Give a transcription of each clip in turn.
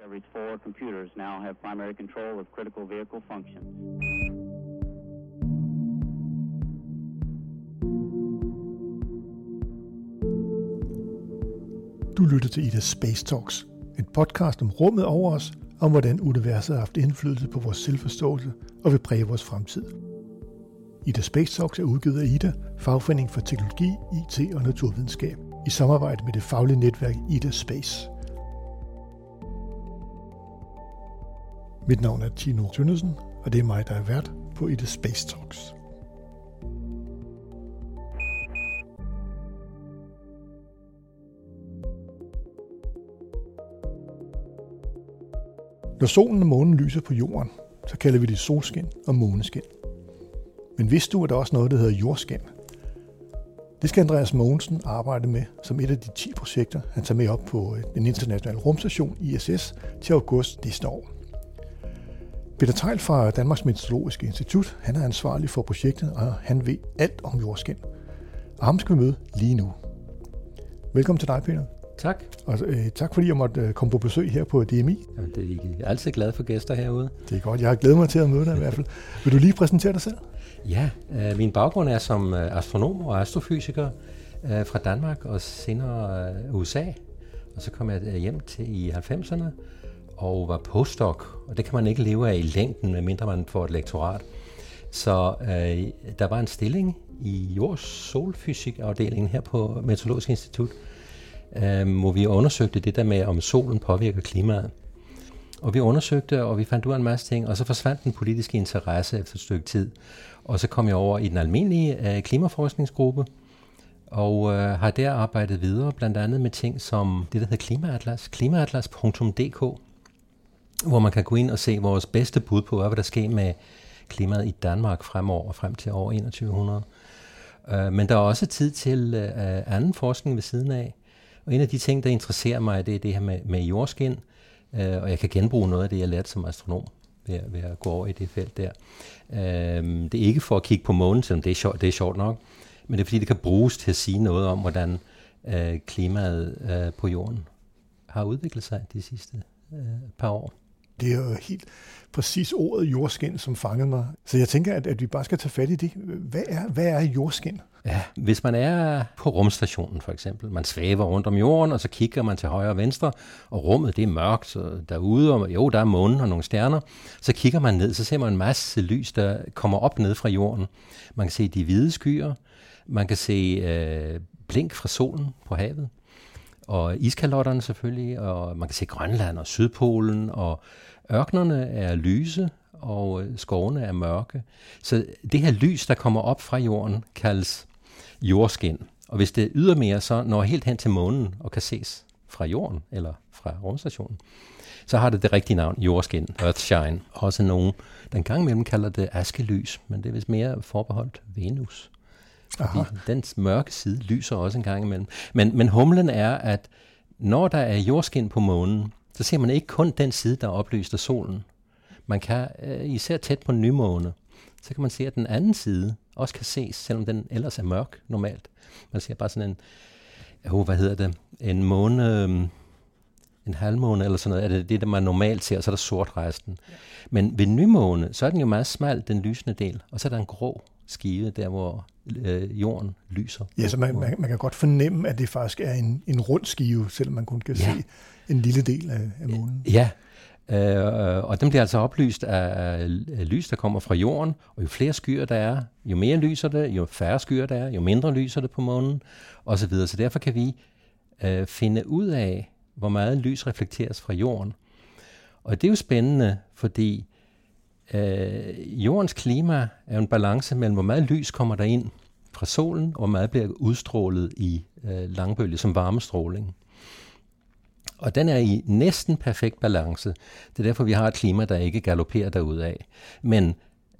Discovery's four computers now have primary control of critical vehicle functions. Du lytter til Ida Space Talks, en podcast om rummet over os, om hvordan universet har haft indflydelse på vores selvforståelse og vil præge vores fremtid. Ida Space Talks er udgivet af Ida, fagforening for teknologi, IT og naturvidenskab, i samarbejde med det faglige netværk Ida Space. Mit navn er Tino Tønnesen, og det er mig, der er vært på Ida Space Talks. Når solen og månen lyser på jorden, så kalder vi det solskin og måneskin. Men vidste du, at der også er noget, der hedder jordskin? Det skal Andreas Mogensen arbejde med som et af de 10 projekter, han tager med op på øh, den internationale rumstation ISS til august næste år. Peter Tejl fra Danmarks Meteorologiske Institut, han er ansvarlig for projektet, og han ved alt om jordskin. Og ham skal vi møde lige nu. Velkommen til dig, Peter. Tak. Og øh, tak fordi jeg måtte øh, komme på besøg her på DMI. Jamen, det er jeg er altid glad for gæster herude. Det er godt. Jeg har glædet mig til at møde dig i hvert fald. Vil du lige præsentere dig selv? Ja, øh, min baggrund er som øh, astronom og astrofysiker øh, fra Danmark og senere øh, USA. Og så kom jeg øh, hjem til i 90'erne og var postdoc, og det kan man ikke leve af i længden, medmindre man får et lektorat. Så øh, der var en stilling i jords solfysikafdelingen her på Meteorologisk Institut, øh, hvor vi undersøgte det der med, om solen påvirker klimaet. Og vi undersøgte, og vi fandt ud af en masse ting, og så forsvandt den politiske interesse efter et stykke tid. Og så kom jeg over i den almindelige øh, klimaforskningsgruppe, og øh, har der arbejdet videre, blandt andet med ting som det, der hedder Klimaatlas, klimaatlas.dk, hvor man kan gå ind og se vores bedste bud på, hvad der sker med klimaet i Danmark fremover og frem til år 2100. Øh, men der er også tid til øh, anden forskning ved siden af. Og en af de ting, der interesserer mig, det er det her med, med jordskin, øh, og jeg kan genbruge noget af det, jeg lærte som astronom ved, ved at gå over i det felt der. Øh, det er ikke for at kigge på månen, selvom det er, sjovt, det er sjovt nok, men det er fordi, det kan bruges til at sige noget om, hvordan øh, klimaet øh, på jorden har udviklet sig de sidste par år det er jo helt præcis ordet jordskin, som fangede mig. Så jeg tænker, at, at vi bare skal tage fat i det. Hvad er, hvad er jordskin? Ja, hvis man er på rumstationen for eksempel, man svæver rundt om jorden, og så kigger man til højre og venstre, og rummet det er mørkt så derude, og jo, der er månen og nogle stjerner, så kigger man ned, så ser man en masse lys, der kommer op ned fra jorden. Man kan se de hvide skyer, man kan se øh, blink fra solen på havet, og iskalotterne selvfølgelig, og man kan se Grønland og Sydpolen, og ørkenerne er lyse, og øh, skovene er mørke. Så det her lys, der kommer op fra jorden, kaldes jordskin. Og hvis det ydermere så når helt hen til månen og kan ses fra jorden eller fra rumstationen, så har det det rigtige navn, jordskin, Earthshine. Også nogen, den gang imellem kalder det askelys, men det er vist mere forbeholdt Venus. Aha. den mørke side lyser også en gang imellem. Men, men humlen er, at når der er jordskin på månen, så ser man ikke kun den side, der er oplyst af solen. Man kan, øh, især tæt på nymåne, så kan man se, at den anden side også kan ses, selvom den ellers er mørk normalt. Man ser bare sådan en, oh, hvad hedder det, en måne, øhm, en halvmåne eller sådan noget, er det det, der man normalt ser, og så er der sort resten. Ja. Men ved nymåne, så er den jo meget smal, den lysende del, og så er der en grå skive, der hvor øh, jorden lyser. Ja, så man, man, man kan godt fornemme, at det faktisk er en, en rund skive, selvom man kun kan ja. se en lille del af, af månen. Ja, øh, og den bliver altså oplyst af, af lys, der kommer fra jorden, og jo flere skyer der er, jo mere lyser det, jo færre skyer der er, jo mindre lyser det på månen, osv. Så, videre. så derfor kan vi øh, finde ud af, hvor meget lys reflekteres fra jorden. Og det er jo spændende, fordi øh, jordens klima er en balance mellem, hvor meget lys kommer der ind fra solen, og hvor meget bliver udstrålet i øh, langbølge som varmestråling. Og den er i næsten perfekt balance. Det er derfor, vi har et klima, der ikke galopperer derudad. Men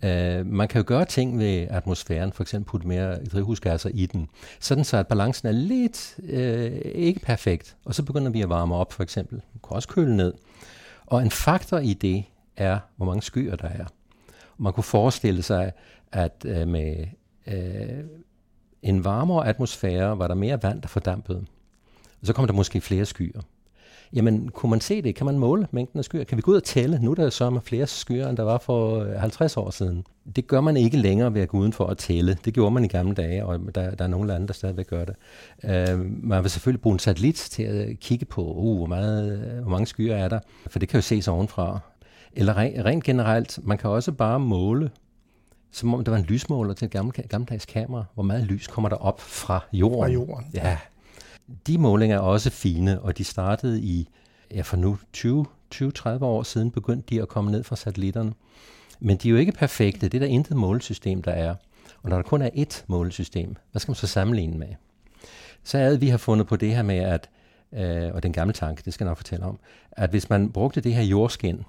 øh, man kan jo gøre ting ved atmosfæren, for eksempel putte mere drivhusgasser i den, sådan så at balancen er lidt øh, ikke perfekt. Og så begynder vi at varme op, for eksempel. Man kan også køle ned. Og en faktor i det er, hvor mange skyer der er. Man kunne forestille sig, at øh, med øh, en varmere atmosfære var der mere vand, der fordampede. Og så kom der måske flere skyer. jamen kunne man se det? Kan man måle mængden af skyer? Kan vi gå ud og tælle? Nu er der så flere skyer, end der var for øh, 50 år siden. Det gør man ikke længere ved at gå udenfor og tælle. Det gjorde man i gamle dage, og der, der er nogle lande, der stadigvæk gør det. Uh, man vil selvfølgelig bruge en satellit til at kigge på, uh, hvor, meget, øh, hvor mange skyer er der, for det kan jo ses ovenfra. Eller rent, rent generelt, man kan også bare måle som om der var en lysmåler til et gamle, gammeldags kamera. Hvor meget lys kommer der op fra jorden? Fra jorden. Ja. De målinger er også fine, og de startede i, ja for nu 20-30 år siden, begyndte de at komme ned fra satellitterne. Men de er jo ikke perfekte. Det er der intet målesystem, der er. Og når der kun er ét målesystem, hvad skal man så sammenligne med? Så er det, vi har fundet på det her med, at, øh, og den gamle tanke, det skal jeg nok fortælle om, at hvis man brugte det her jordskin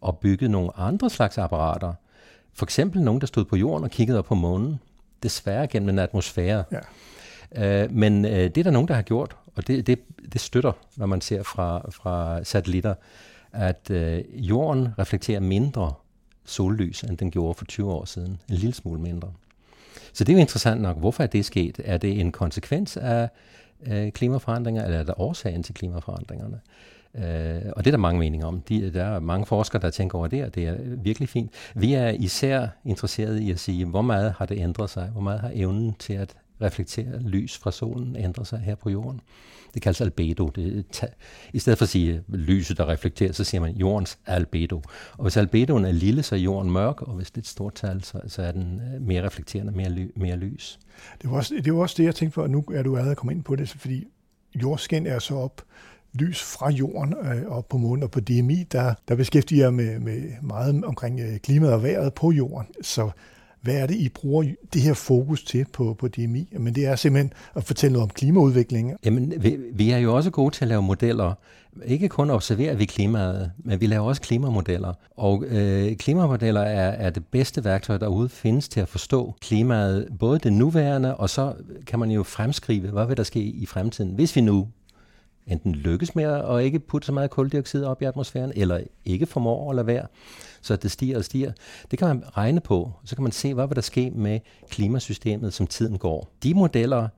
og byggede nogle andre slags apparater, for eksempel nogen, der stod på jorden og kiggede op på månen, desværre gennem en atmosfære. Ja. Øh, men øh, det er der nogen, der har gjort, og det, det, det støtter, når man ser fra, fra satellitter, at øh, jorden reflekterer mindre sollys, end den gjorde for 20 år siden. En lille smule mindre. Så det er jo interessant nok. Hvorfor er det sket? Er det en konsekvens af øh, klimaforandringer, eller er det årsagen til klimaforandringerne? Øh, Øh, og det er der mange meninger om. De, der er mange forskere, der tænker over det, og det er virkelig fint. Vi er især interesserede i at sige, hvor meget har det ændret sig? Hvor meget har evnen til at reflektere lys fra solen ændret sig her på jorden? Det kaldes albedo. Det, I stedet for at sige lyset, der reflekterer, så siger man jordens albedo. Og hvis albedoen er lille, så er jorden mørk, og hvis det er et stort tal, så, så er den øh, mere reflekterende, mere, ly, mere lys. Det var, også, det var også det, jeg tænkte på, at nu er du allerede kommet ind på det, fordi jordskin er så op lys fra jorden øh, og på månen og på DMI, der, der beskæftiger jeg med, med meget omkring øh, klimaet og vejret på jorden. Så hvad er det, I bruger det her fokus til på, på DMI? Men det er simpelthen at fortælle noget om klimaudviklingen. Jamen, vi, vi er jo også gode til at lave modeller. Ikke kun observerer vi klimaet, men vi laver også klimamodeller. Og øh, klimamodeller er, er det bedste værktøj, der ude findes til at forstå klimaet, både det nuværende, og så kan man jo fremskrive, hvad vil der ske i fremtiden, hvis vi nu enten lykkes med at ikke putte så meget koldioxid op i atmosfæren, eller ikke formår at lade være, så det stiger og stiger. Det kan man regne på, så kan man se, hvad vil der ske med klimasystemet, som tiden går. De modeller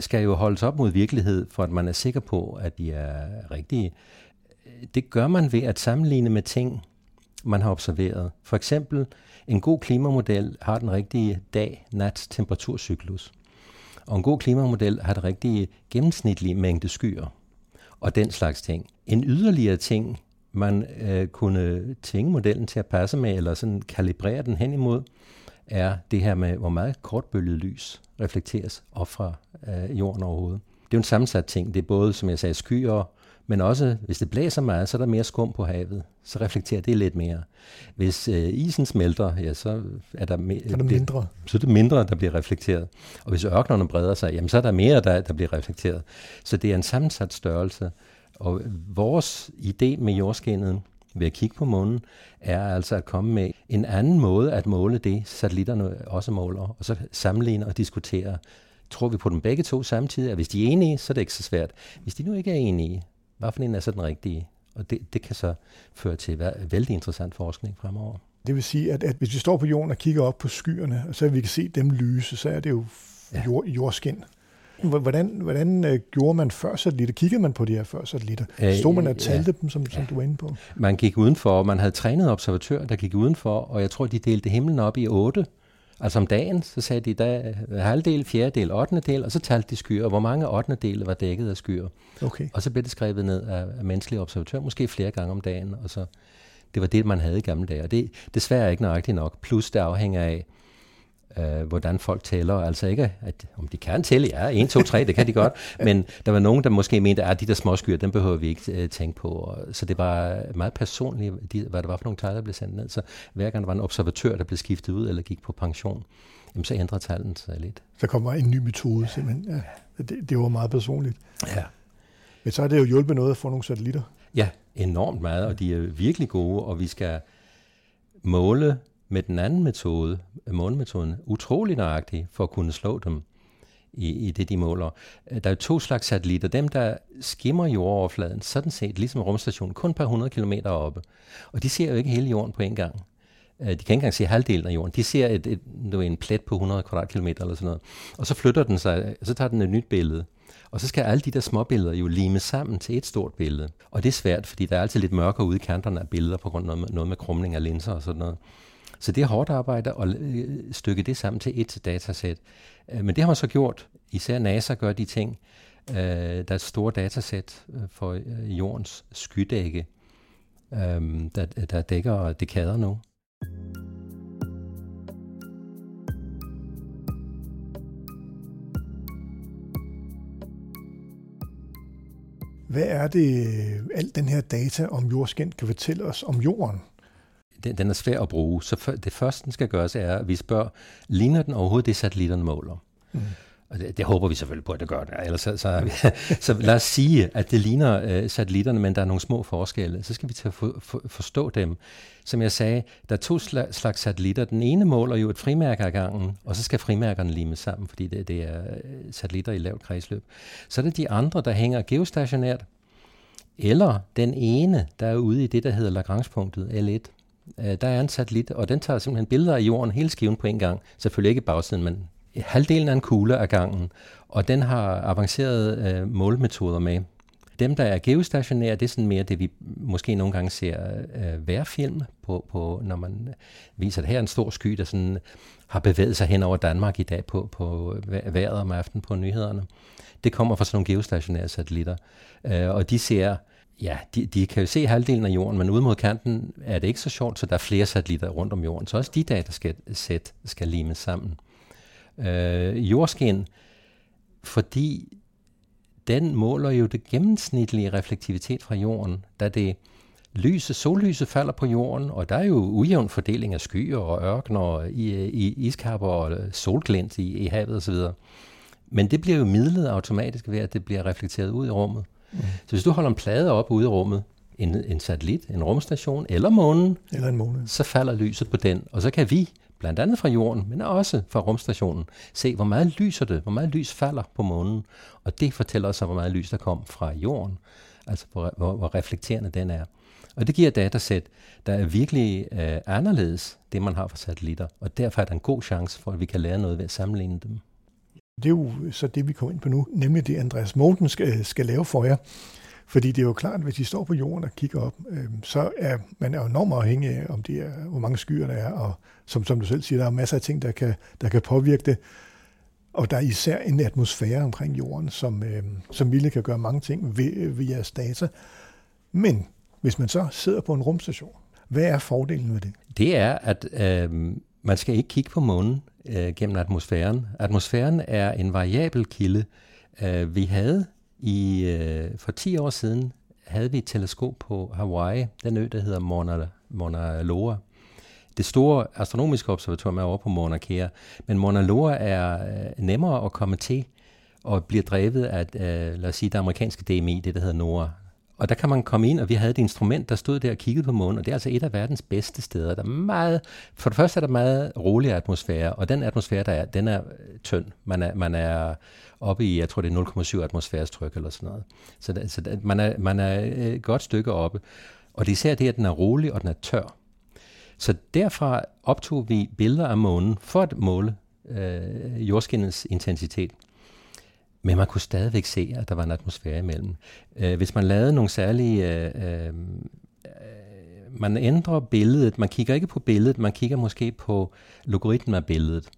skal jo holdes op mod virkelighed, for at man er sikker på, at de er rigtige. Det gør man ved at sammenligne med ting, man har observeret. For eksempel, en god klimamodel har den rigtige dag-nat-temperaturcyklus. Og en god klimamodel har det rigtige gennemsnitlige mængde skyer og den slags ting. En yderligere ting, man øh, kunne tvinge modellen til at passe med, eller sådan kalibrere den hen imod, er det her med, hvor meget kortbølget lys reflekteres op fra øh, jorden overhovedet. Det er jo en sammensat ting. Det er både, som jeg sagde, skyer, men også, hvis det blæser meget, så er der mere skum på havet. Så reflekterer det lidt mere. Hvis øh, isen smelter, ja, så er der, me- så er der mindre. Det, så er det mindre, der bliver reflekteret. Og hvis ørkenerne breder sig, jamen, så er der mere, der, der bliver reflekteret. Så det er en sammensat størrelse. Og vores idé med jordskinnet, ved at kigge på månen, er altså at komme med en anden måde at måle det, satellitterne også måler, og så sammenligne og diskutere. Tror vi på dem begge to samtidig, at hvis de er enige, så er det ikke så svært. Hvis de nu ikke er enige, hvad for en er så den rigtige? Og det, det kan så føre til vældig interessant forskning fremover. Det vil sige, at, at hvis vi står på jorden og kigger op på skyerne, og så vi kan se dem lyse, så er det jo jord, jordskin. Hvordan, hvordan øh, gjorde man før satellitter? Kiggede man på de her før satellitter? Øh, Stod man og talte ja. dem, som, som du var inde på? Man gik udenfor, man havde trænet observatører, der gik udenfor, og jeg tror, de delte himlen op i otte. Altså om dagen, så sagde de, der er halvdel, fjerdedel, ottende del, og så talte de skyer, hvor mange ottende dele var dækket af skyer. Okay. Og så blev det skrevet ned af, af menneskelige observatører, måske flere gange om dagen, og så det var det, man havde i gamle dage. Og det er desværre ikke nøjagtigt nok. Plus det afhænger af, øh, hvordan folk tæller. Altså ikke, at om de kan tælle, ja, 1, 2, 3, det kan de godt, men der var nogen, der måske mente, at de der små skyer, dem behøver vi ikke øh, tænke på. Og, så det var meget personligt, de, hvad det var for nogle tal, der blev sendt ned. Så hver gang der var en observatør, der blev skiftet ud eller gik på pension, jamen, så ændrede tallene sig lidt. Så kommer en ny metode simpelthen. Ja. Det, det var meget personligt. Ja. Men så har det jo hjulpet noget at få nogle satellitter. Ja, enormt meget, og de er virkelig gode, og vi skal måle med den anden metode, månemetoden, utrolig nøjagtig for at kunne slå dem i, i det, de måler. Øh, der er to slags satellitter. Dem, der skimmer jordoverfladen, sådan set, ligesom rumstationen, kun par 100 km oppe. Og de ser jo ikke hele jorden på en gang. Øh, de kan ikke engang se halvdelen af jorden. De ser et, et, et, en plet på 100 kvadratkilometer eller sådan noget. Og så flytter den sig, og så tager den et nyt billede. Og så skal alle de der små billeder jo lime sammen til et stort billede. Og det er svært, fordi der er altid lidt mørkere ude i kanterne af billeder, på grund af noget med, noget med krumning af linser og sådan noget. Så det er hårdt arbejde at stykke det sammen til et datasæt. Øh, men det har man så gjort. Især NASA gør de ting. Øh, der er et stort datasæt øh, for jordens skydække, øhm, der, der dækker dekader nu. Hvad er det, alt den her data om jordskænd kan fortælle os om jorden? Den, den er svær at bruge, så for, det første, den skal gøres, er, at vi spørger, ligner den overhovedet det, satellitterne måler? Mm. Og det, det håber vi selvfølgelig på, at det gør det. Ellers så, så, så lad os sige, at det ligner øh, satellitterne, men der er nogle små forskelle. Så skal vi til at for, for, forstå dem. Som jeg sagde, der er to slags satellitter. Den ene måler jo et frimærke ad gangen, og så skal frimærkerne limes sammen, fordi det, det er øh, satellitter i lavt kredsløb. Så er det de andre, der hænger geostationært, eller den ene, der er ude i det, der hedder Lagrange-punktet, L1. Øh, der er en satellit, og den tager simpelthen billeder af jorden hele skiven på en gang. Selvfølgelig ikke bagsiden, men halvdelen af en kugle af gangen, og den har avancerede øh, målmetoder med. Dem, der er geostationære, det er sådan mere det, vi måske nogle gange ser øh, vejrfilm på, på, når man viser, at her er en stor sky, der sådan har bevæget sig hen over Danmark i dag på, på vejret om aftenen på nyhederne. Det kommer fra sådan nogle geostationære satellitter, øh, og de ser Ja, de, de kan jo se halvdelen af jorden, men ude mod kanten er det ikke så sjovt, så der er flere satellitter rundt om jorden. Så også de data skal, sæt skal limes sammen øh, jordskin, fordi den måler jo det gennemsnitlige reflektivitet fra jorden, da det lyse, sollyset falder på jorden, og der er jo ujævn fordeling af skyer og ørkner i, i iskapper og solglint i, i havet osv. Men det bliver jo midlet automatisk ved, at det bliver reflekteret ud i rummet. Mm. Så hvis du holder en plade op ude i rummet, en, en satellit, en rumstation eller månen, eller en måne. så falder lyset på den, og så kan vi blandt andet fra jorden, men også fra rumstationen, se, hvor meget lyser det, hvor meget lys falder på månen. Og det fortæller os, hvor meget lys der kom fra jorden, altså hvor, hvor, hvor reflekterende den er. Og det giver datasæt, der er virkelig øh, anderledes, det man har fra satellitter. Og derfor er der en god chance for, at vi kan lære noget ved at sammenligne dem. Det er jo så det, vi kommer ind på nu, nemlig det, Andreas Morten skal, skal lave for jer. Fordi det er jo klart, at hvis I står på jorden og kigger op, øh, så er man er enormt afhængig af, om det er, hvor mange skyer der er, og som, som du selv siger, der er masser af ting, der kan, der kan påvirke det. Og der er især en atmosfære omkring jorden, som, øh, som ville kan gøre mange ting ved, ved jeres data. Men hvis man så sidder på en rumstation, hvad er fordelen ved det? Det er, at øh, man skal ikke kigge på månen øh, gennem atmosfæren. Atmosfæren er en variabel kilde. Øh, vi havde i, øh, for 10 år siden havde vi et teleskop på Hawaii, den ø, der hedder Mauna, Mauna Loa. Det store astronomiske observatorium er over på Mauna Kea, men Mauna Loa er øh, nemmere at komme til og bliver drevet af, øh, lad os sige, det amerikanske DMI, det der hedder NOAA, og der kan man komme ind, og vi havde et instrument, der stod der og kiggede på månen, og det er altså et af verdens bedste steder. Der er meget, for det første er der meget rolig atmosfære, og den atmosfære, der er, den er øh, tynd. Man er, man er oppe i, jeg tror det er 0,7 atmosfæres tryk eller sådan noget. Så, der, så der, man, er, man er øh, et godt stykke oppe. Og det er især det, at den er rolig, og den er tør. Så derfra optog vi billeder af månen for at måle øh, jordskinnens intensitet. Men man kunne stadigvæk se, at der var en atmosfære imellem. Øh, hvis man lavede nogle særlige... Øh, øh, øh, man ændrer billedet, man kigger ikke på billedet, man kigger måske på logaritmen af billedet.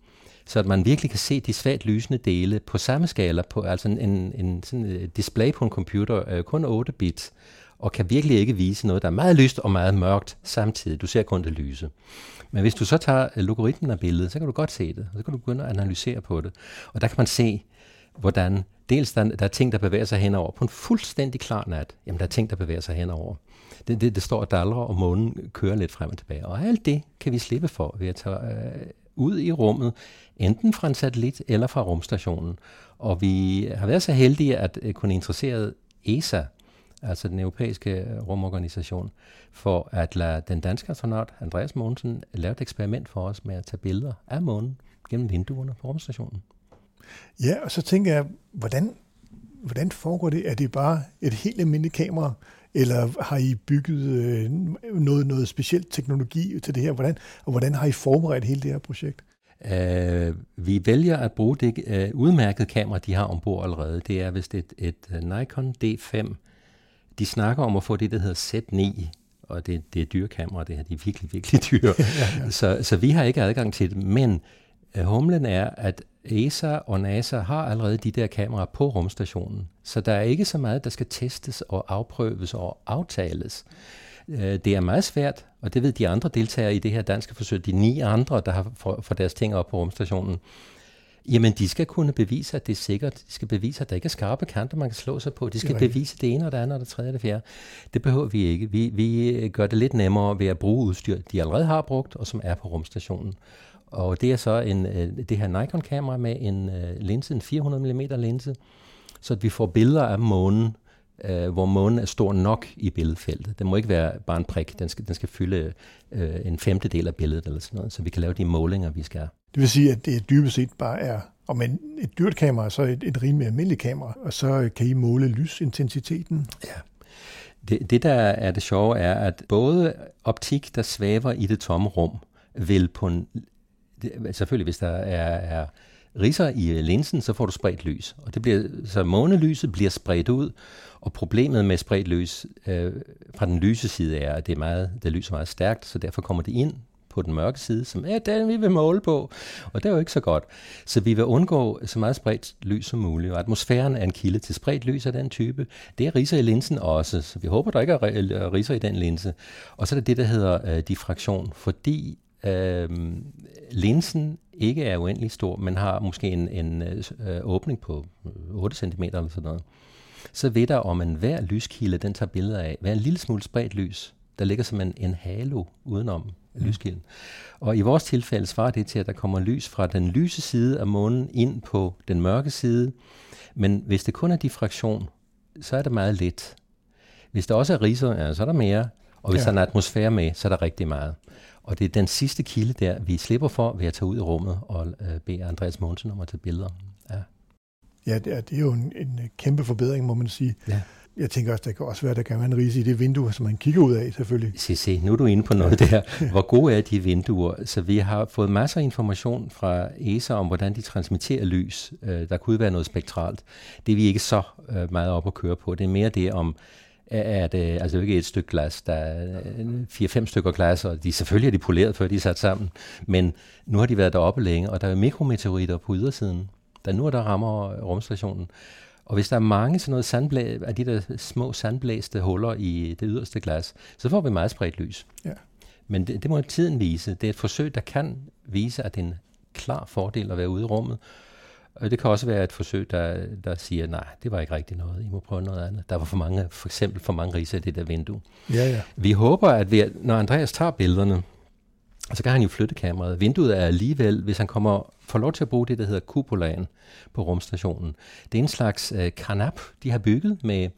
Så at man virkelig kan se de svagt lysende dele på samme skala, på, altså en, en, en sådan øh, display på en computer, øh, kun 8 bit, og kan virkelig ikke vise noget, der er meget lyst og meget mørkt samtidig. Du ser kun det lyse. Men hvis du så tager øh, logaritmen af billedet, så kan du godt se det, og så kan du begynde at analysere på det. Og der kan man se, hvordan dels der, der er ting, der bevæger sig henover på en fuldstændig klar nat. Jamen, der er ting, der bevæger sig henover. Det, det, det står og dalrer, og månen kører lidt frem og tilbage. Og alt det kan vi slippe for ved at tage øh, ud i rummet, enten fra en satellit eller fra rumstationen. Og vi har været så heldige at øh, kunne interessere ESA, altså den europæiske øh, rumorganisation, for at lade den danske astronaut Andreas Mogensen lave et eksperiment for os med at tage billeder af månen gennem vinduerne på rumstationen. Ja, og så tænker jeg, hvordan, hvordan foregår det? Er det bare et helt almindeligt kamera, eller har I bygget øh, noget, noget specielt teknologi til det her? Hvordan, og hvordan har I forberedt hele det her projekt? Uh, vi vælger at bruge det uh, udmærkede kamera, de har ombord allerede. Det er vist et, et Nikon D5. De snakker om at få det, der hedder Z9, og det, det er dyre kamera, det her. De er virkelig, virkelig dyre. ja, ja. Så, så vi har ikke adgang til det. Men uh, humlen er, at ESA og NASA har allerede de der kameraer på rumstationen. Så der er ikke så meget, der skal testes og afprøves og aftales. Det er meget svært, og det ved de andre deltagere i det her danske forsøg, de ni andre, der har fået deres ting op på rumstationen. Jamen, de skal kunne bevise, at det er sikkert. De skal bevise, at der ikke er skarpe kanter, man kan slå sig på. De skal det bevise det ene og det andet og det tredje og det fjerde. Det behøver vi ikke. Vi, vi gør det lidt nemmere ved at bruge udstyr, de allerede har brugt, og som er på rumstationen. Og det er så en, øh, det her Nikon-kamera med en øh, linse, en 400 mm linse, så at vi får billeder af månen, øh, hvor månen er stor nok i billedfeltet. Den må ikke være bare en prik, den skal, den skal fylde øh, en femtedel af billedet eller sådan noget, så vi kan lave de målinger, vi skal. Det vil sige, at det dybest set bare er, om en, et dyrt kamera, så et, et rimelig almindeligt kamera, og så kan I måle lysintensiteten. Ja. Det, det, der er det sjove, er, at både optik, der svæver i det tomme rum, vil på en det, selvfølgelig hvis der er, er riser i øh, linsen, så får du spredt lys. Og det bliver, så månelyset bliver spredt ud, og problemet med spredt lys øh, fra den lyse side er, at det, er meget, det lyser meget stærkt, så derfor kommer det ind på den mørke side, som er den, vi vil måle på. Og det er jo ikke så godt. Så vi vil undgå så meget spredt lys som muligt. Og atmosfæren er en kilde til spredt lys af den type. Det er riser i linsen også, så vi håber, der ikke er øh, riser i den linse. Og så er det det, der hedder øh, diffraktion, fordi øh, linsen ikke er uendelig stor, men har måske en, en øh, åbning på 8 cm eller sådan noget, så ved der om en hver lyskilde, den tager billeder af, være en lille smule spredt lys, der ligger som en, en halo udenom mm. lyskilden. Og i vores tilfælde svarer det til, at der kommer lys fra den lyse side af månen ind på den mørke side, men hvis det kun er diffraktion, så er det meget lidt. Hvis der også er riser, ja, så er der mere, og hvis ja. der er en atmosfære med, så er der rigtig meget. Og det er den sidste kilde der, vi slipper for ved at tage ud i rummet og øh, bede Andreas Mogensen om at tage billeder. Ja, ja det, er, det er jo en, en kæmpe forbedring, må man sige. Ja. Jeg tænker også, der kan også være, der kan være en rise i det vindue, som man kigger ud af, selvfølgelig. Se, se, nu er du inde på noget der. Hvor gode er de vinduer? Så vi har fået masser af information fra ESA om, hvordan de transmitterer lys. Øh, der kunne være noget spektralt. Det er vi ikke så øh, meget op at køre på. Det er mere det om, er det altså ikke et stykke glas, der er fire-fem stykker glas, og de selvfølgelig er de poleret, før de er sat sammen, men nu har de været deroppe længe, og der er mikrometeoritter på ydersiden, der nu er der rammer rumstationen. Og hvis der er mange sådan noget sandblæ, af de der små sandblæste huller i det yderste glas, så får vi meget spredt lys. Ja. Men det, det må tiden vise. Det er et forsøg, der kan vise, at det er en klar fordel at være ude i rummet, og det kan også være et forsøg, der, der siger, nej, det var ikke rigtigt noget, I må prøve noget andet. Der var for mange, for eksempel for mange riser i det der vindue. Ja, ja. Vi håber, at vi, når Andreas tager billederne, så kan han jo flytte kameraet. Vinduet er alligevel, hvis han kommer, får lov til at bruge det, der hedder kupolaen på rumstationen. Det er en slags øh, kanap, de har bygget med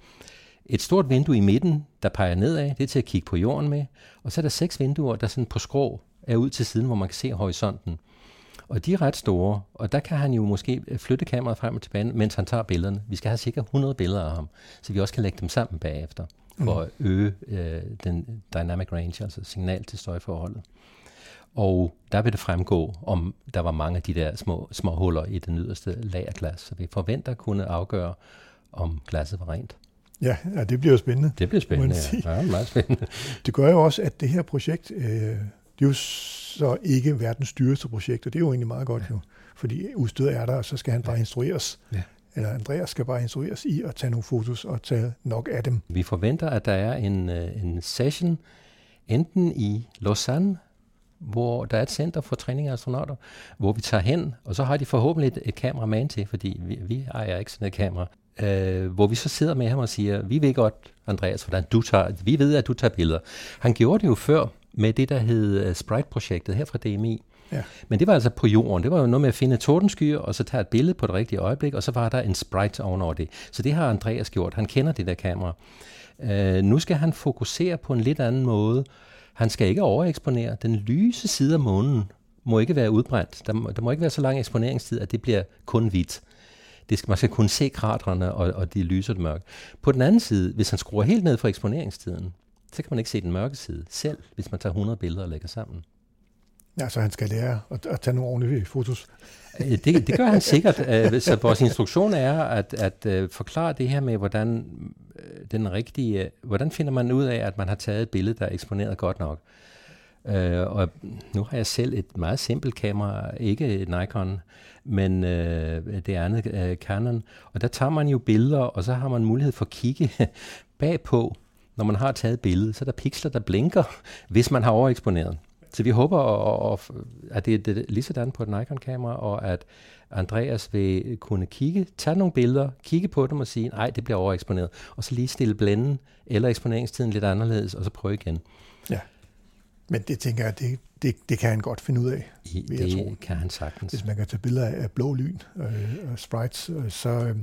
et stort vindue i midten, der peger nedad. Det er til at kigge på jorden med. Og så er der seks vinduer, der sådan på skrå er ud til siden, hvor man kan se horisonten. Og de er ret store, og der kan han jo måske flytte kameraet frem og tilbage, mens han tager billederne. Vi skal have cirka 100 billeder af ham, så vi også kan lægge dem sammen bagefter, for mm. at øge øh, den dynamic range, altså signal til støjforholdet. Og der vil det fremgå, om der var mange af de der små, små huller i den yderste lagerglas. Så vi forventer at kunne afgøre, om glasset var rent. Ja, ja det bliver jo spændende. Det bliver spændende, ja. ja. meget spændende. Det gør jo også, at det her projekt, øh, det er jo så ikke verdens dyreste projekt, og det er jo egentlig meget godt ja. jo, fordi udstyret er der, og så skal han bare instrueres. Ja. Eller Andreas skal bare instrueres i at tage nogle fotos og tage nok af dem. Vi forventer, at der er en, øh, en session, enten i Lausanne, hvor der er et center for træning af astronauter, hvor vi tager hen, og så har de forhåbentlig et, et kameraman til, fordi vi, vi ejer ikke sådan et kamera, øh, hvor vi så sidder med ham og siger, vi ved godt, Andreas, hvordan du tager, vi ved, at du tager billeder. Han gjorde det jo før, med det, der hed uh, Sprite-projektet her fra DMI. Ja. Men det var altså på jorden. Det var jo noget med at finde tordenskyer, og så tage et billede på det rigtige øjeblik, og så var der en sprite ovenover det. Så det har Andreas gjort. Han kender det der kamera. Uh, nu skal han fokusere på en lidt anden måde. Han skal ikke overeksponere. Den lyse side af månen må ikke være udbrændt. Der må, der må ikke være så lang eksponeringstid, at det bliver kun hvidt. Det skal, man skal kunne se kraterne, og, og de lyser det mørke. På den anden side, hvis han skruer helt ned for eksponeringstiden, så kan man ikke se den mørke side, selv hvis man tager 100 billeder og lægger sammen. Ja, så han skal lære at, at tage nogle ordentlige fotos. Øh, det, det gør han sikkert. Øh, så vores instruktion er at, at, at forklare det her med, hvordan den rigtige, hvordan finder man ud af, at man har taget et billede, der er eksponeret godt nok. Uh, og nu har jeg selv et meget simpelt kamera, ikke et Nikon, men uh, det andet uh, Canon. Og der tager man jo billeder, og så har man mulighed for at kigge bagpå, når man har taget billedet, så er der pixler, der blinker, hvis man har overeksponeret. Så vi håber, at det er lige sådan på et Nikon-kamera, og at Andreas vil kunne kigge, tage nogle billeder, kigge på dem og sige, nej, det bliver overeksponeret, og så lige stille blænden eller eksponeringstiden lidt anderledes, og så prøve igen. Ja, men det tænker jeg, det, det, det kan han godt finde ud af. I, det jeg tro. kan han sagtens. Hvis man kan tage billeder af blå lyn øh, og sprites, øh, så, øh,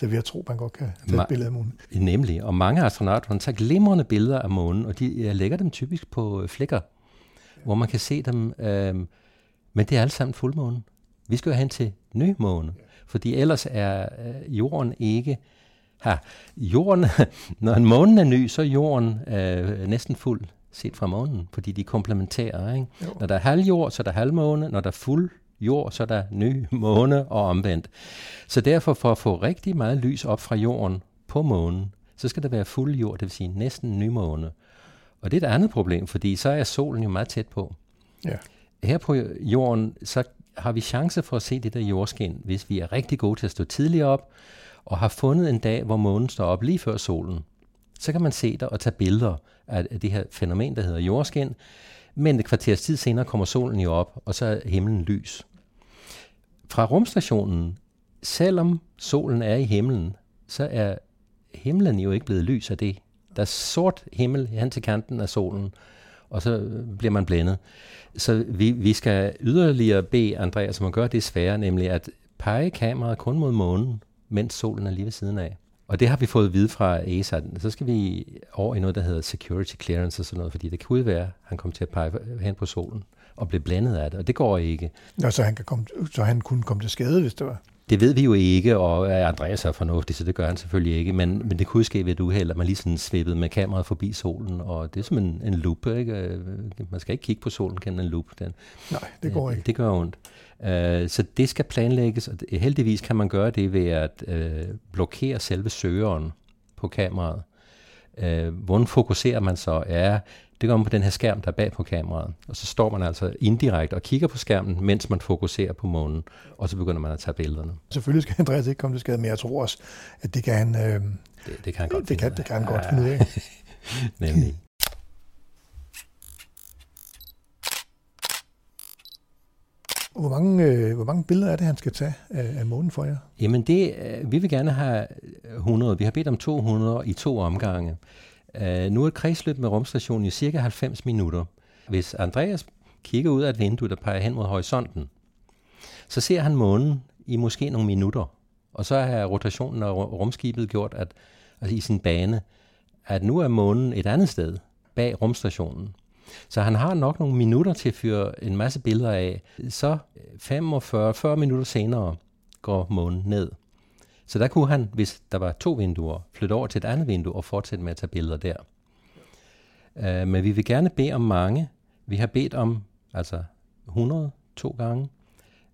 så vil jeg tro, man godt kan tage Ma- et billede af månen. Nemlig, og mange astronauter tager glimrende billeder af månen, og de jeg lægger dem typisk på flækker, ja. hvor man kan se dem, øh, men det er alt sammen fuldmåne. Vi skal jo hen til ny måne, fordi ellers er øh, jorden ikke her. Jorden, når en måne er ny, så er jorden øh, næsten fuld set fra månen, fordi de komplementerer. Ikke? Når der er halv jord, så er der halv måne. Når der er fuld jord, så er der ny måne og omvendt. Så derfor for at få rigtig meget lys op fra jorden på månen, så skal der være fuld jord, det vil sige næsten ny måne. Og det er et andet problem, fordi så er solen jo meget tæt på. Ja. Her på jorden, så har vi chance for at se det der jordskin, hvis vi er rigtig gode til at stå tidligt op, og har fundet en dag, hvor månen står op lige før solen. Så kan man se der og tage billeder af det her fænomen, der hedder jordskin, men et kvarters tid senere kommer solen jo op, og så er himlen lys. Fra rumstationen, selvom solen er i himlen, så er himlen jo ikke blevet lys af det. Der er sort himmel hen til kanten af solen, og så øh, bliver man blændet. Så vi, vi skal yderligere bede Andreas om at gøre det svære, nemlig at pege kameraet kun mod månen, mens solen er lige ved siden af. Og det har vi fået at vide fra ESA. Så skal vi over i noget, der hedder security clearance og sådan noget, fordi det kan være, at han kommer til at pege hen på solen og blive blændet af det, og det går ikke. Nå, så han, kan komme, så han kunne komme til skade, hvis det var? Det ved vi jo ikke, og Andreas er fornuftig, så det gør han selvfølgelig ikke, men, men det kunne ske ved et uheld, at man lige sådan svippede med kameraet forbi solen, og det er som en, en loop, ikke? Man skal ikke kigge på solen gennem en loop. Den, Nej, det går ikke. Det gør ondt. Uh, så det skal planlægges, og heldigvis kan man gøre det ved at blokere selve søgeren på kameraet. Hvordan fokuserer man så? Ja, det gør man på den her skærm, der er bag på kameraet. Og så står man altså indirekte og kigger på skærmen, mens man fokuserer på månen, og så begynder man at tage billederne. Selvfølgelig skal Andreas ikke komme til skade, men jeg tror også, at det kan han, øh, det, det kan han godt det kan, det kan han godt finde ud af. Nemlig. Hvor mange, øh, hvor mange billeder er det, han skal tage af, af månen for jer? Jamen, det, øh, vi vil gerne have 100. Vi har bedt om 200 i to omgange. Uh, nu er et kredsløb med rumstationen i cirka 90 minutter. Hvis Andreas kigger ud af et vindue, der peger hen mod horisonten, så ser han månen i måske nogle minutter. Og så har rotationen af rumskibet gjort, at altså i sin bane, at nu er månen et andet sted bag rumstationen. Så han har nok nogle minutter til at fyre en masse billeder af. Så 45-40 minutter senere går månen ned. Så der kunne han, hvis der var to vinduer, flytte over til et andet vindue og fortsætte med at tage billeder der. Uh, men vi vil gerne bede om mange. Vi har bedt om altså 100 to gange.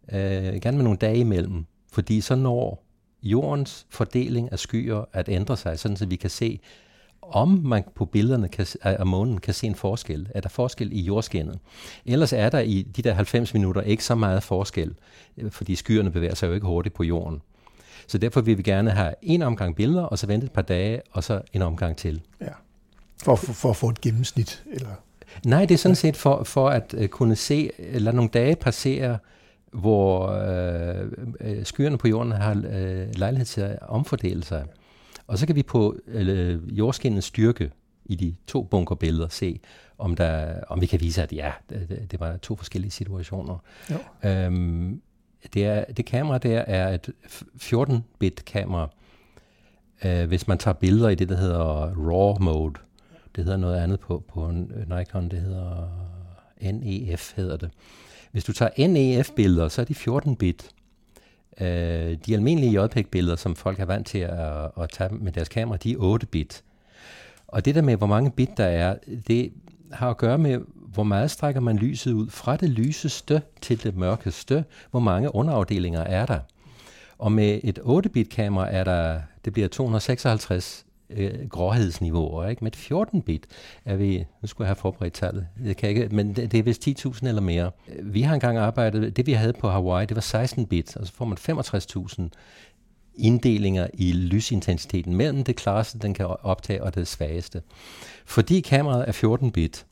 Uh, gerne med nogle dage imellem, fordi så når jordens fordeling af skyer at ændre sig, sådan så vi kan se, om man på billederne kan, af månen kan se en forskel. Er der forskel i jordskinnet? Ellers er der i de der 90 minutter ikke så meget forskel, øh, fordi skyerne bevæger sig jo ikke hurtigt på jorden. Så derfor vil vi gerne have en omgang billeder, og så vente et par dage, og så en omgang til. Ja. For, for, for at få et gennemsnit? Eller? Nej, det er sådan set for, for at uh, kunne se, lade nogle dage passere, hvor uh, skyerne på jorden har uh, lejlighed til at omfordele sig. Og så kan vi på uh, jordskinnens styrke i de to bunkerbilleder se, om, der, om vi kan vise, at ja, det, det var to forskellige situationer. Jo. Um, det, er, det kamera der er et 14-bit kamera. Uh, hvis man tager billeder i det, der hedder RAW mode, det hedder noget andet på, på Nikon, det hedder NEF hedder det. Hvis du tager NEF-billeder, så er de 14-bit. Uh, øh, de almindelige JPEG-billeder, som folk er vant til at, at tage med deres kamera, de er 8-bit. Og det der med, hvor mange bit der er, det har at gøre med, hvor meget strækker man lyset ud fra det lyseste til det mørkeste, hvor mange underafdelinger er der. Og med et 8-bit kamera er der, det bliver 256 øh, gråhedsniveauer. Ikke? Med et 14-bit er vi, nu skulle jeg have forberedt tallet, det kan ikke, men det, det er vist 10.000 eller mere. Vi har engang arbejdet, det vi havde på Hawaii, det var 16-bit, og så får man 65.000 inddelinger i lysintensiteten mellem det klareste, den kan optage, og det svageste. Fordi kameraet er 14-bit,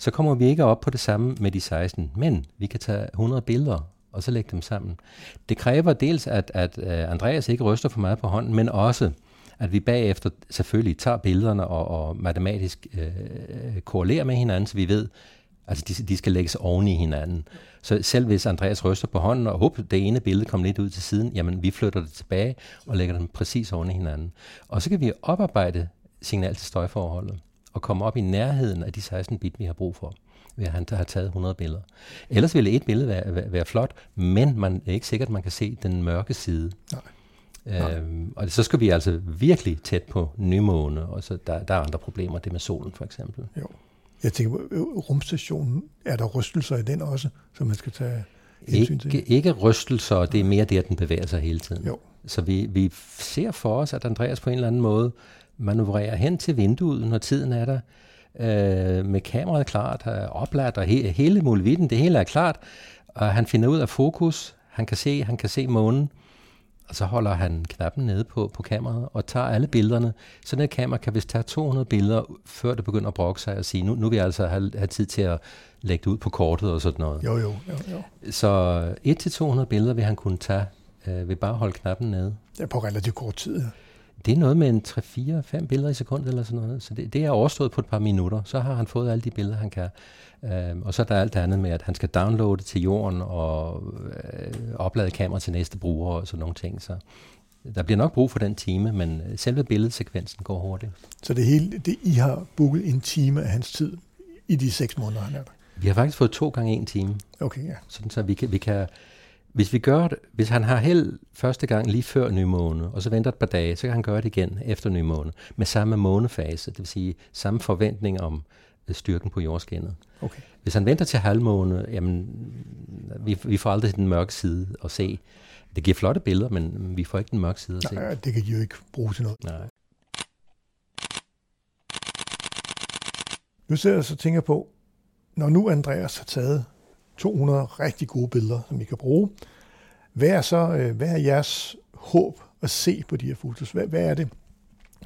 så kommer vi ikke op på det samme med de 16, men vi kan tage 100 billeder og så lægge dem sammen. Det kræver dels, at, at øh, Andreas ikke ryster for meget på hånden, men også, at vi bagefter selvfølgelig tager billederne og, og matematisk øh, korrelerer med hinanden, så vi ved, altså de, de skal lægges oven i hinanden. Så selv hvis Andreas ryster på hånden, og håber, det ene billede kommer lidt ud til siden, jamen vi flytter det tilbage og lægger dem præcis oven i hinanden. Og så kan vi oparbejde signal til støjforholdet og komme op i nærheden af de 16 bit, vi har brug for ved at han har taget 100 billeder. Ellers ville et billede være, være, være flot, men man er ikke sikkert, at man kan se den mørke side. Nej. Øhm, og så skal vi altså virkelig tæt på nymåne, og så der, der er andre problemer, det med solen for eksempel. Jo. Jeg tænker på øh, rumstationen, er der rystelser i den også, som man skal tage hensyn til? Ikke, ikke rystelser, det er mere det, at den bevæger sig hele tiden. Jo. Så vi, vi ser for os, at Andreas på en eller anden måde manøvrerer hen til vinduet, når tiden er der, øh, med kameraet klart, opladt og he, hele muligheden, det hele er klart, og han finder ud af fokus, han kan se, han kan se månen, og så holder han knappen nede på, på kameraet og tager alle billederne. Sådan et kamera kan vist tage 200 billeder, før det begynder at brokke sig og sige, nu, nu vil jeg altså have, have tid til at lægge det ud på kortet og sådan noget. Jo, jo, jo. jo. Så 1-200 billeder vil han kunne tage øh, ved bare at holde knappen nede. Ja, på relativt kort tid. Ja. Det er noget med en 3-4-5 billeder i sekundet eller sådan noget. Så det, det er overstået på et par minutter. Så har han fået alle de billeder, han kan. Øhm, og så er der alt det andet med, at han skal downloade til jorden og øh, oplade kamera til næste bruger og sådan nogle ting. Så der bliver nok brug for den time, men selve billedsekvensen går hurtigt. Så det hele, det I har booket en time af hans tid i de seks måneder, han er der? Vi har faktisk fået to gange en time. Okay, ja. Sådan så vi kan, vi kan hvis vi gør det, hvis han har held første gang lige før nymåne, og så venter et par dage, så kan han gøre det igen efter nymåne, med samme månefase, det vil sige samme forventning om øh, styrken på jordskinnet. Okay. Hvis han venter til halvmåne, jamen, vi, vi får aldrig den mørke side at se. Det giver flotte billeder, men vi får ikke den mørke side at se. Nej, det kan de jo ikke bruge til noget. Nej. Nu sidder jeg så tænker på, når nu Andreas har taget 200 rigtig gode billeder, som I kan bruge. Hvad er så øh, hvad er jeres håb at se på de her fotos? Hvad, hvad er det?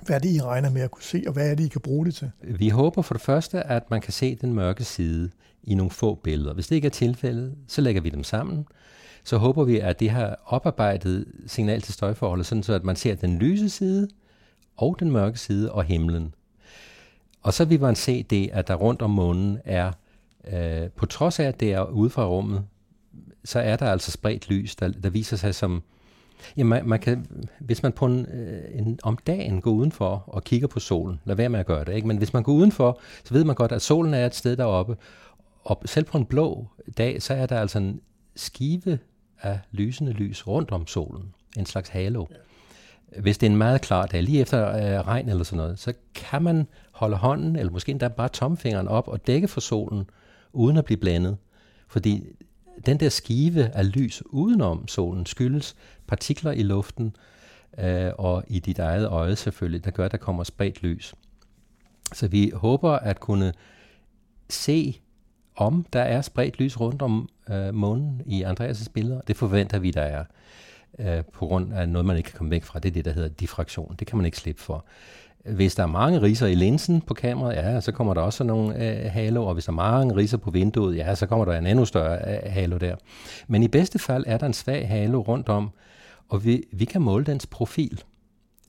Hvad er det, I regner med at kunne se, og hvad er det, I kan bruge det til? Vi håber for det første, at man kan se den mørke side i nogle få billeder. Hvis det ikke er tilfældet, så lægger vi dem sammen. Så håber vi, at det har oparbejdet signal til støjforholdet, sådan så at man ser den lyse side og den mørke side og himlen. Og så vil man se det, at der rundt om månen er Øh, på trods af, at det er ude fra rummet, så er der altså spredt lys, der, der viser sig som... Ja, man, man kan, hvis man på en, øh, en, om dagen går udenfor og kigger på solen, lad være med at gøre det, ikke? men hvis man går udenfor, så ved man godt, at solen er et sted deroppe, og selv på en blå dag, så er der altså en skive af lysende lys rundt om solen, en slags halo. Ja. Hvis det er en meget klar dag, lige efter øh, regn eller sådan noget, så kan man holde hånden, eller måske endda bare tomfingeren op og dække for solen, uden at blive blandet. Fordi den der skive af lys udenom solen skyldes partikler i luften øh, og i dit eget øje selvfølgelig, der gør, at der kommer spredt lys. Så vi håber at kunne se, om der er spredt lys rundt om øh, månen i Andreas' billeder. Det forventer vi, der er, øh, på grund af noget, man ikke kan komme væk fra. Det er det, der hedder diffraktion. Det kan man ikke slippe for. Hvis der er mange riser i linsen på kameraet, ja, så kommer der også nogle øh, halo, og hvis der er mange riser på vinduet, ja, så kommer der en endnu større øh, halo der. Men i bedste fald er der en svag halo rundt om, og vi, vi kan måle dens profil.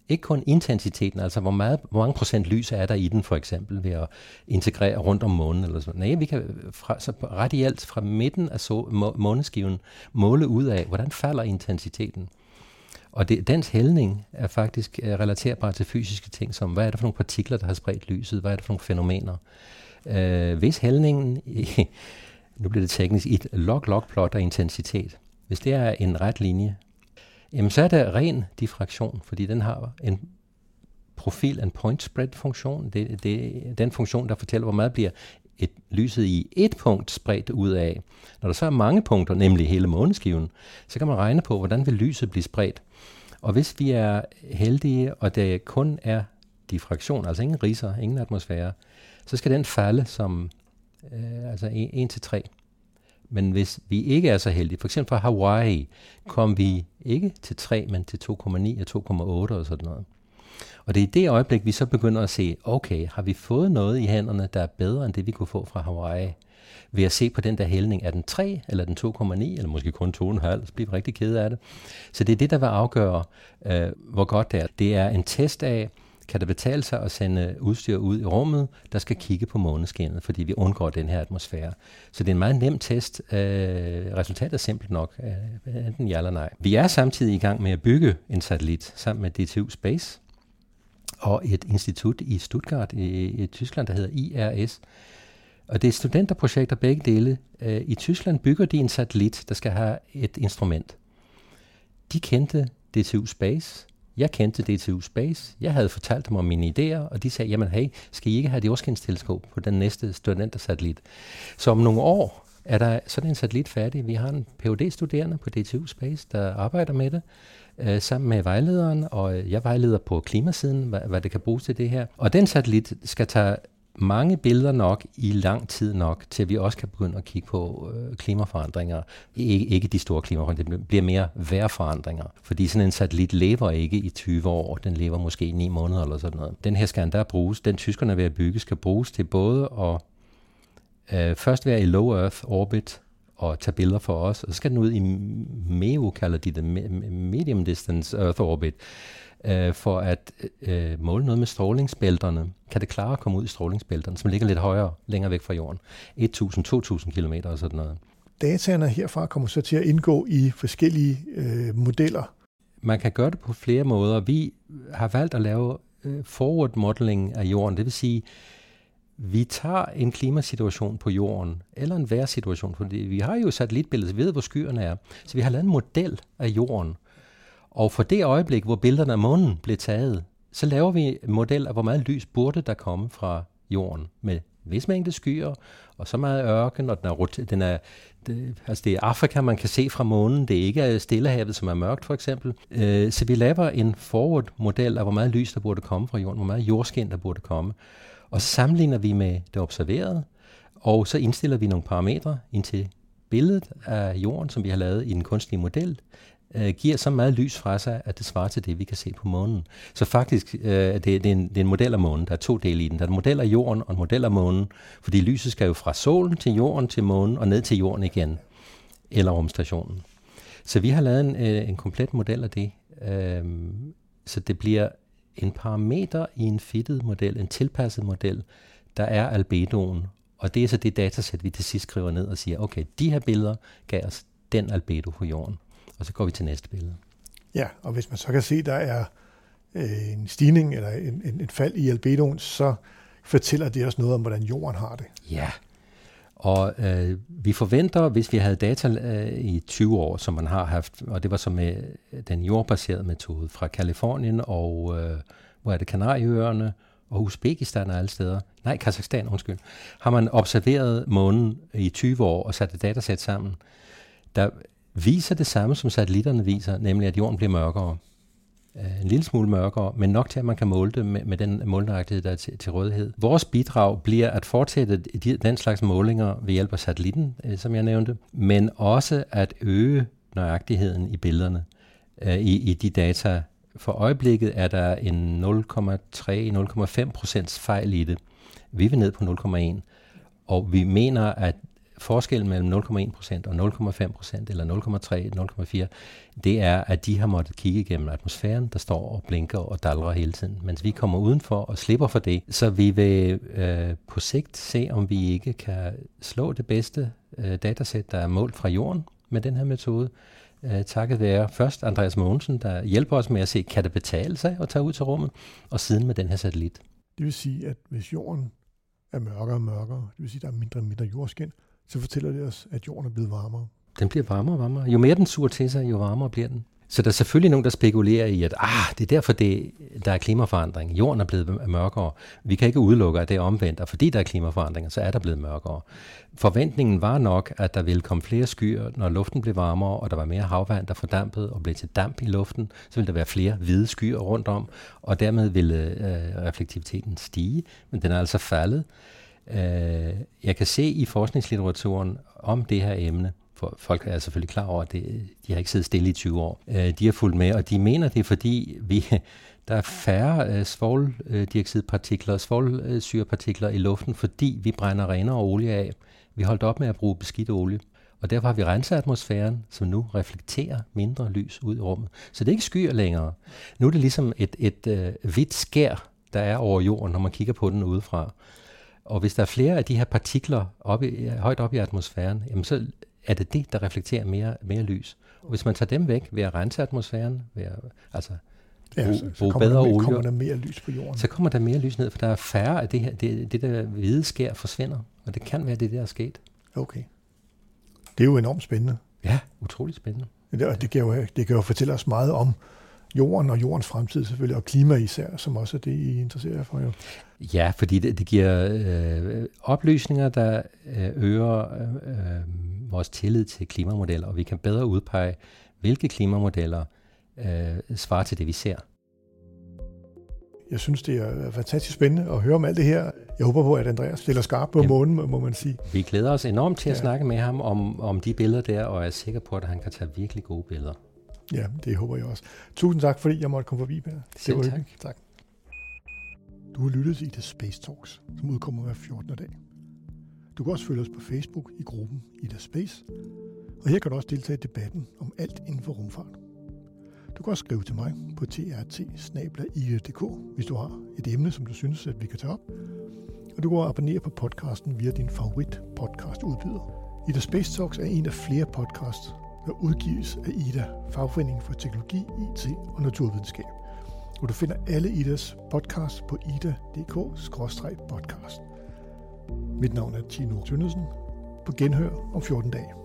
Ikke kun intensiteten, altså hvor, meget, hvor mange procent lys er der i den for eksempel ved at integrere rundt om månen eller sådan. Nej, vi kan fra, så alt fra midten af så, må, måneskiven måle ud af, hvordan falder intensiteten. Og det, dens hældning er faktisk øh, uh, relaterbar til fysiske ting, som hvad er det for nogle partikler, der har spredt lyset, hvad er det for nogle fænomener. Øh, hvis hældningen, nu bliver det teknisk, i et log-log-plot af intensitet, hvis det er en ret linje, jamen så er det ren diffraktion, fordi den har en profil, en point spread funktion. Det, det den funktion, der fortæller, hvor meget bliver et lyset i et punkt spredt ud af. Når der så er mange punkter, nemlig hele måneskiven, så kan man regne på, hvordan vil lyset blive spredt. Og hvis vi er heldige, og det kun er diffraktion, altså ingen riser, ingen atmosfære, så skal den falde som øh, altså 1 til 3. Men hvis vi ikke er så heldige, for eksempel fra Hawaii, kom vi ikke til 3, men til 2,9 og 2,8 og sådan noget. Og det er i det øjeblik, vi så begynder at se, okay, har vi fået noget i hænderne, der er bedre end det, vi kunne få fra Hawaii? Ved at se på den der hældning, er den 3, eller den 2,9, eller måske kun 2,5, så bliver vi rigtig ked af det. Så det er det, der vil afgøre, øh, hvor godt det er. Det er en test af, kan det betale sig at sende udstyr ud i rummet, der skal kigge på måneskinnet, fordi vi undgår den her atmosfære. Så det er en meget nem test. Øh, resultatet er simpelt nok, øh, enten ja eller nej. Vi er samtidig i gang med at bygge en satellit sammen med DTU Space og et institut i Stuttgart i, i Tyskland, der hedder IRS. Og det er studenterprojekter begge dele. Øh, I Tyskland bygger de en satellit, der skal have et instrument. De kendte DTU Space, jeg kendte DTU Space. Jeg havde fortalt dem om mine idéer, og de sagde, jamen hey, skal I ikke have et jordskensteleskop på den næste studentersatellit? Så om nogle år er der sådan en satellit færdig. Vi har en phd studerende på DTU Space, der arbejder med det, øh, sammen med vejlederen, og jeg vejleder på klimasiden, hvad, hvad det kan bruges til det her. Og den satellit skal tage mange billeder nok i lang tid nok, til vi også kan begynde at kigge på øh, klimaforandringer. Ikke, ikke de store klimaforandringer, det bliver mere vejrforandringer. Fordi sådan en satellit lever ikke i 20 år, den lever måske i 9 måneder eller sådan noget. Den her skal endda bruges, den tyskerne er ved at bygge, skal bruges til både at øh, først være i low earth orbit, og tage billeder for os, og så skal den ud i MEO, kalder de det, medium distance earth orbit, øh, for at øh, måle noget med strålingsbælterne. Kan det klare at komme ud i strålingsbælterne, som ligger lidt højere, længere væk fra jorden? 1.000-2.000 km og sådan noget. Dataerne herfra kommer så til at indgå i forskellige øh, modeller. Man kan gøre det på flere måder. Vi har valgt at lave øh, forward modeling af jorden, det vil sige, vi tager en klimasituation på jorden, eller en vejrsituation, fordi vi har jo satellitbilleder, vi ved, hvor skyerne er. Så vi har lavet en model af jorden, og for det øjeblik, hvor billederne af månen blev taget, så laver vi en model af, hvor meget lys burde der komme fra jorden med vis mængde skyer, og så meget ørken, og den er, den er, det, altså det er Afrika, man kan se fra månen, det er ikke Stillehavet, som er mørkt for eksempel. Øh, så vi laver en forward-model af, hvor meget lys der burde komme fra jorden, hvor meget jordskin der burde komme. Og så sammenligner vi med det observerede, og så indstiller vi nogle parametre ind til billedet af jorden, som vi har lavet i en kunstig model, øh, giver så meget lys fra sig, at det svarer til det, vi kan se på månen. Så faktisk øh, det, det, er en, det er en model af månen. Der er to dele i den. Der er en model af jorden og en model af månen, fordi lyset skal jo fra solen til jorden til månen og ned til jorden igen, eller rumstationen. Så vi har lavet en, øh, en komplet model af det. Øh, så det bliver en parameter i en fitted model, en tilpasset model, der er albedoen. Og det er så det datasæt, vi til sidst skriver ned og siger, okay, de her billeder gav os den albedo på jorden og så går vi til næste billede. Ja, og hvis man så kan se, der er øh, en stigning eller en, en, en fald i albedoen, så fortæller det også noget om, hvordan jorden har det. Ja, og øh, vi forventer, hvis vi havde data øh, i 20 år, som man har haft, og det var så med den jordbaserede metode fra Kalifornien og, øh, hvor er det, Kanarieøerne og Uzbekistan og alle steder, nej, Kazakhstan, undskyld, har man observeret månen i 20 år og sat et datasæt sammen. Der viser det samme, som satellitterne viser, nemlig at jorden bliver mørkere. Øh, en lille smule mørkere, men nok til, at man kan måle det med, med den målnøjagtighed, der er til, til rådighed. Vores bidrag bliver at fortsætte de, den slags målinger ved hjælp af satellitten, øh, som jeg nævnte, men også at øge nøjagtigheden i billederne, øh, i, i de data. For øjeblikket er der en 0,3-0,5 procents fejl i det. Vi vil ned på 0,1, og vi mener, at forskellen mellem 0,1% og 0,5% eller 0,3, 0,4, det er, at de har måttet kigge igennem atmosfæren, der står og blinker og dalrer hele tiden. Mens vi kommer udenfor og slipper for det, så vi vil øh, på sigt se, om vi ikke kan slå det bedste øh, datasæt, der er målt fra jorden med den her metode. Øh, takket være først Andreas Mogensen, der hjælper os med at se, kan det betale sig at tage ud til rummet, og siden med den her satellit. Det vil sige, at hvis jorden er mørkere og mørkere, det vil sige, at der er mindre og mindre jordskin, så fortæller det os, at jorden er blevet varmere. Den bliver varmere og varmere. Jo mere den suger til sig, jo varmere bliver den. Så der er selvfølgelig nogen, der spekulerer i, at ah, det er derfor, det, der er klimaforandring. Jorden er blevet mørkere. Vi kan ikke udelukke, at det er omvendt, og fordi der er klimaforandringer, så er der blevet mørkere. Forventningen var nok, at der ville komme flere skyer, når luften blev varmere, og der var mere havvand, der fordampede og blev til damp i luften. Så ville der være flere hvide skyer rundt om, og dermed ville øh, øh reflektiviteten stige, men den er altså faldet. Øh, jeg kan se i forskningslitteraturen om det her emne, for folk er selvfølgelig klar over, at det, de har ikke siddet stille i 20 år. Øh, de har fulgt med, og de mener det, er, fordi vi, der er færre øh, svovldioxidpartikler, svovlsyrepartikler i luften, fordi vi brænder renere olie af. Vi holdt op med at bruge beskidt olie. Og derfor har vi renset atmosfæren, som nu reflekterer mindre lys ud i rummet. Så det er ikke skyer længere. Nu er det ligesom et, et øh, hvidt skær, der er over jorden, når man kigger på den udefra. Og hvis der er flere af de her partikler oppe i, højt op i atmosfæren, jamen så er det det, der reflekterer mere, mere lys. Og hvis man tager dem væk ved at rense atmosfæren, ved at, altså ja, så, så kommer bedre der, olie, kommer der mere lys på jorden. Så kommer der mere lys ned, for der er færre af det her, det, det der hvide skær forsvinder, og det kan være det, der er sket. Okay. Det er jo enormt spændende. Ja, utroligt spændende. Det, det, kan jo, det kan jo fortælle os meget om jorden og jordens fremtid selvfølgelig, og klima især, som også er det, I interesserer jer for jo. Ja, fordi det, det giver øh, oplysninger, der øh, øger øh, vores tillid til klimamodeller, og vi kan bedre udpege, hvilke klimamodeller øh, svarer til det, vi ser. Jeg synes, det er fantastisk spændende at høre om alt det her. Jeg håber på, at Andreas stiller skarp på Jamen, månen, må man sige. Vi glæder os enormt til at ja. snakke med ham om, om de billeder der, og er sikker på, at han kan tage virkelig gode billeder. Ja, det håber jeg også. Tusind tak, fordi jeg måtte komme forbi med Det var tak. tak. Du har lyttet til The Space Talks, som udkommer hver 14. dag. Du kan også følge os på Facebook i gruppen Ida Space, og her kan du også deltage i debatten om alt inden for rumfart. Du kan også skrive til mig på trt hvis du har et emne, som du synes, at vi kan tage op. Og du kan abonnere på podcasten via din favorit podcast udbyder. Ida Space Talks er en af flere podcasts, der udgives af Ida, fagforeningen for teknologi, IT og naturvidenskab. Og du finder alle Idas podcast på ida.dk-podcast. Mit navn er Tino Tønnesen. På genhør om 14 dage.